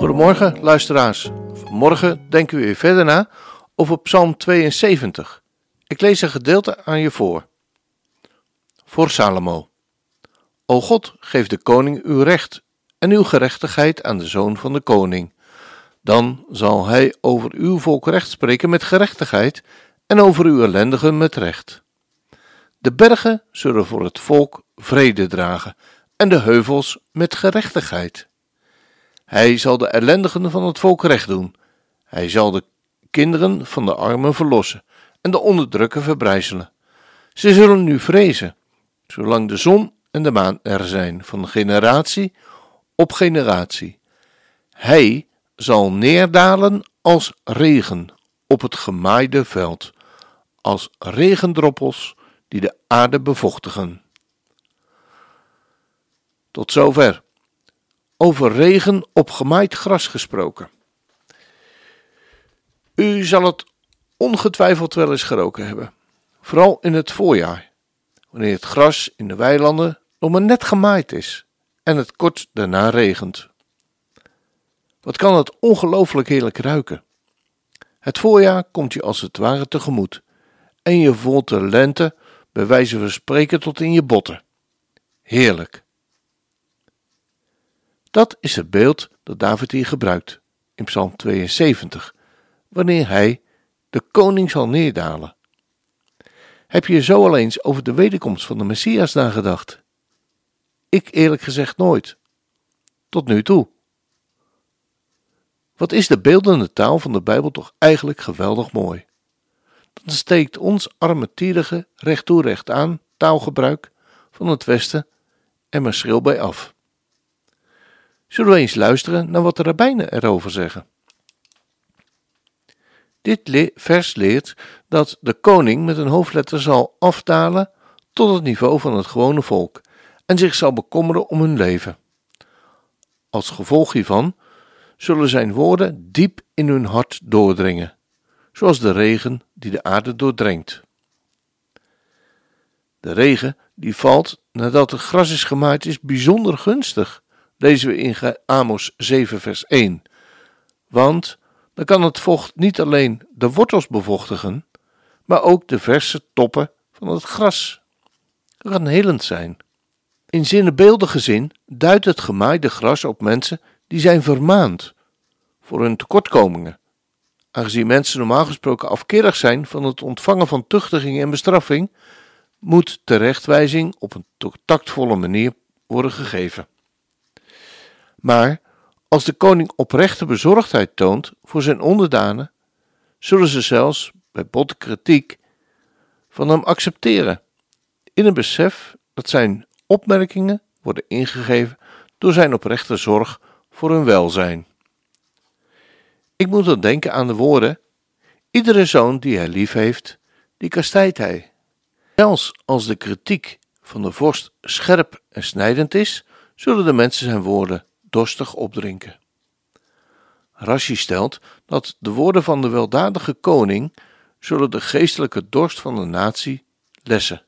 Goedemorgen luisteraars. Vanmorgen denken we weer verder na over Psalm 72. Ik lees een gedeelte aan je voor. Voor Salomo. O God, geef de koning uw recht en uw gerechtigheid aan de zoon van de koning. Dan zal hij over uw volk recht spreken met gerechtigheid en over uw ellendigen met recht. De bergen zullen voor het volk vrede dragen en de heuvels met gerechtigheid. Hij zal de ellendigen van het volk recht doen. Hij zal de kinderen van de armen verlossen en de onderdrukken verbrijzelen. Ze zullen nu vrezen, zolang de zon en de maan er zijn, van generatie op generatie. Hij zal neerdalen als regen op het gemaaide veld, als regendroppels die de aarde bevochtigen. Tot zover. Over regen op gemaaid gras gesproken. U zal het ongetwijfeld wel eens geroken hebben, vooral in het voorjaar, wanneer het gras in de weilanden nog maar net gemaaid is en het kort daarna regent. Wat kan het ongelooflijk heerlijk ruiken? Het voorjaar komt je als het ware tegemoet en je voelt de lente bij wijze van spreken tot in je botten. Heerlijk. Dat is het beeld dat David hier gebruikt in Psalm 72, wanneer hij de koning zal neerdalen. Heb je zo al eens over de wederkomst van de Messias nagedacht? Ik eerlijk gezegd nooit. Tot nu toe. Wat is de beeldende taal van de Bijbel toch eigenlijk geweldig mooi? Dan steekt ons armetierige recht toe recht aan taalgebruik van het Westen en maar schril bij af. Zullen we eens luisteren naar wat de rabbijnen erover zeggen? Dit vers leert dat de koning met een hoofdletter zal afdalen tot het niveau van het gewone volk en zich zal bekommeren om hun leven. Als gevolg hiervan zullen zijn woorden diep in hun hart doordringen, zoals de regen die de aarde doordrenkt. De regen die valt nadat het gras is gemaaid is bijzonder gunstig, lezen we in Amos 7 vers 1. Want dan kan het vocht niet alleen de wortels bevochtigen, maar ook de verse toppen van het gras. Dat kan helend zijn. In zinnebeeldige zin duidt het gemaaide gras op mensen die zijn vermaand voor hun tekortkomingen. Aangezien mensen normaal gesproken afkerig zijn van het ontvangen van tuchtiging en bestraffing, moet terechtwijzing op een tactvolle manier worden gegeven. Maar als de koning oprechte bezorgdheid toont voor zijn onderdanen, zullen ze zelfs bij botte kritiek van hem accepteren, in een besef dat zijn opmerkingen worden ingegeven door zijn oprechte zorg voor hun welzijn. Ik moet dan denken aan de woorden: Iedere zoon die hij lief heeft, die kastijdt hij. Zelfs als de kritiek van de vorst scherp en snijdend is, zullen de mensen zijn woorden dorstig opdrinken. Rashi stelt dat de woorden van de weldadige koning zullen de geestelijke dorst van de natie lessen.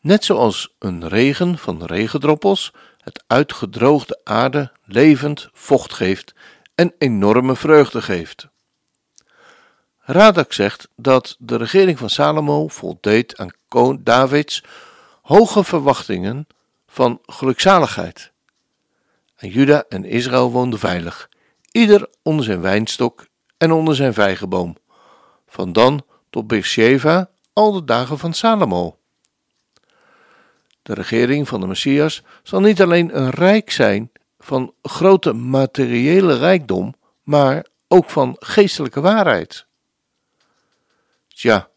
Net zoals een regen van regendroppels het uitgedroogde aarde levend vocht geeft en enorme vreugde geeft. Radak zegt dat de regering van Salomo voldeed aan koning Davids hoge verwachtingen van gelukzaligheid. En Juda en Israël woonden veilig, ieder onder zijn wijnstok en onder zijn vijgenboom, van Dan tot Beersheba al de dagen van Salomo. De regering van de Messias zal niet alleen een rijk zijn van grote materiële rijkdom, maar ook van geestelijke waarheid. Tja,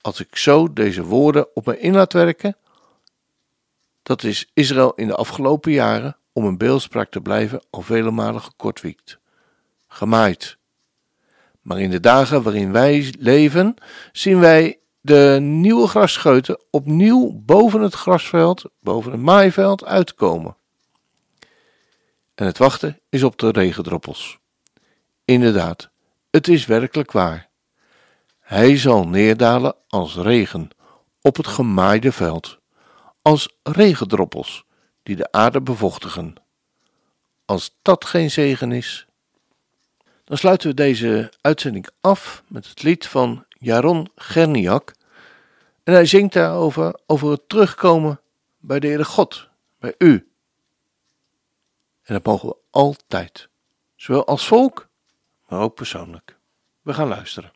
als ik zo deze woorden op me in laat werken, Dat is Israël in de afgelopen jaren, om een beeldspraak te blijven, al vele malen gekortwiekt, gemaaid. Maar in de dagen waarin wij leven, zien wij de nieuwe grasscheuten opnieuw boven het grasveld, boven het maaiveld uitkomen. En het wachten is op de regendroppels. Inderdaad, het is werkelijk waar. Hij zal neerdalen als regen op het gemaaide veld, als regendroppels die de aarde bevochtigen. Als dat geen zegen is. Dan sluiten we deze uitzending af met het lied van Jaron Gerniak. En hij zingt daarover over het terugkomen bij de Heere God, bij u. En dat mogen we altijd, zowel als volk, maar ook persoonlijk. We gaan luisteren.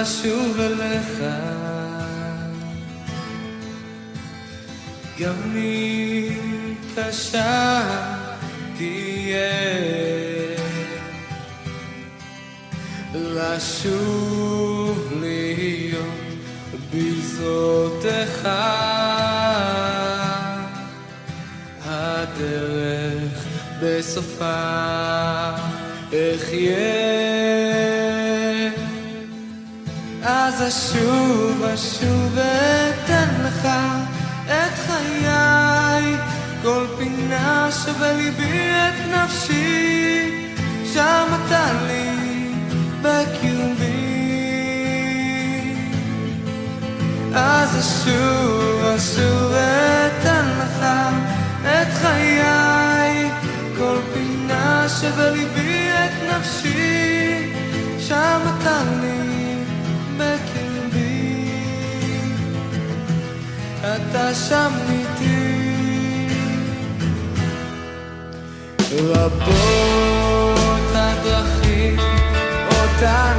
לשוב אליך. גם אם קשה תהיה לשוב להיות בזרותיך הדרך בסופה אחיה אז אשוב, אשוב ואתן לך את חיי, כל פינה שבליבי את נפשי, שם אתה לי בקרבי. אז אשוב, אשוב ואתן לך את חיי, כל פינה שבליבי חשש אמיתי רבות הדרכים אותה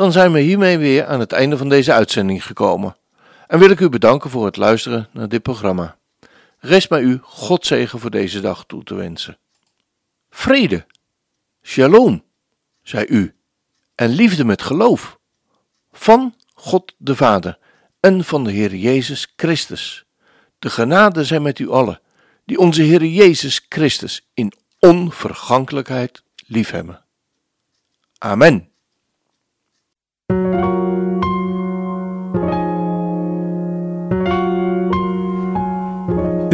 Dan zijn we hiermee weer aan het einde van deze uitzending gekomen. En wil ik u bedanken voor het luisteren naar dit programma. Rest mij u Godzegen voor deze dag toe te wensen. Vrede, shalom, zei u, en liefde met geloof. Van God de Vader en van de Heer Jezus Christus. De genade zijn met u allen, die onze Heer Jezus Christus in onvergankelijkheid liefhebben. Amen.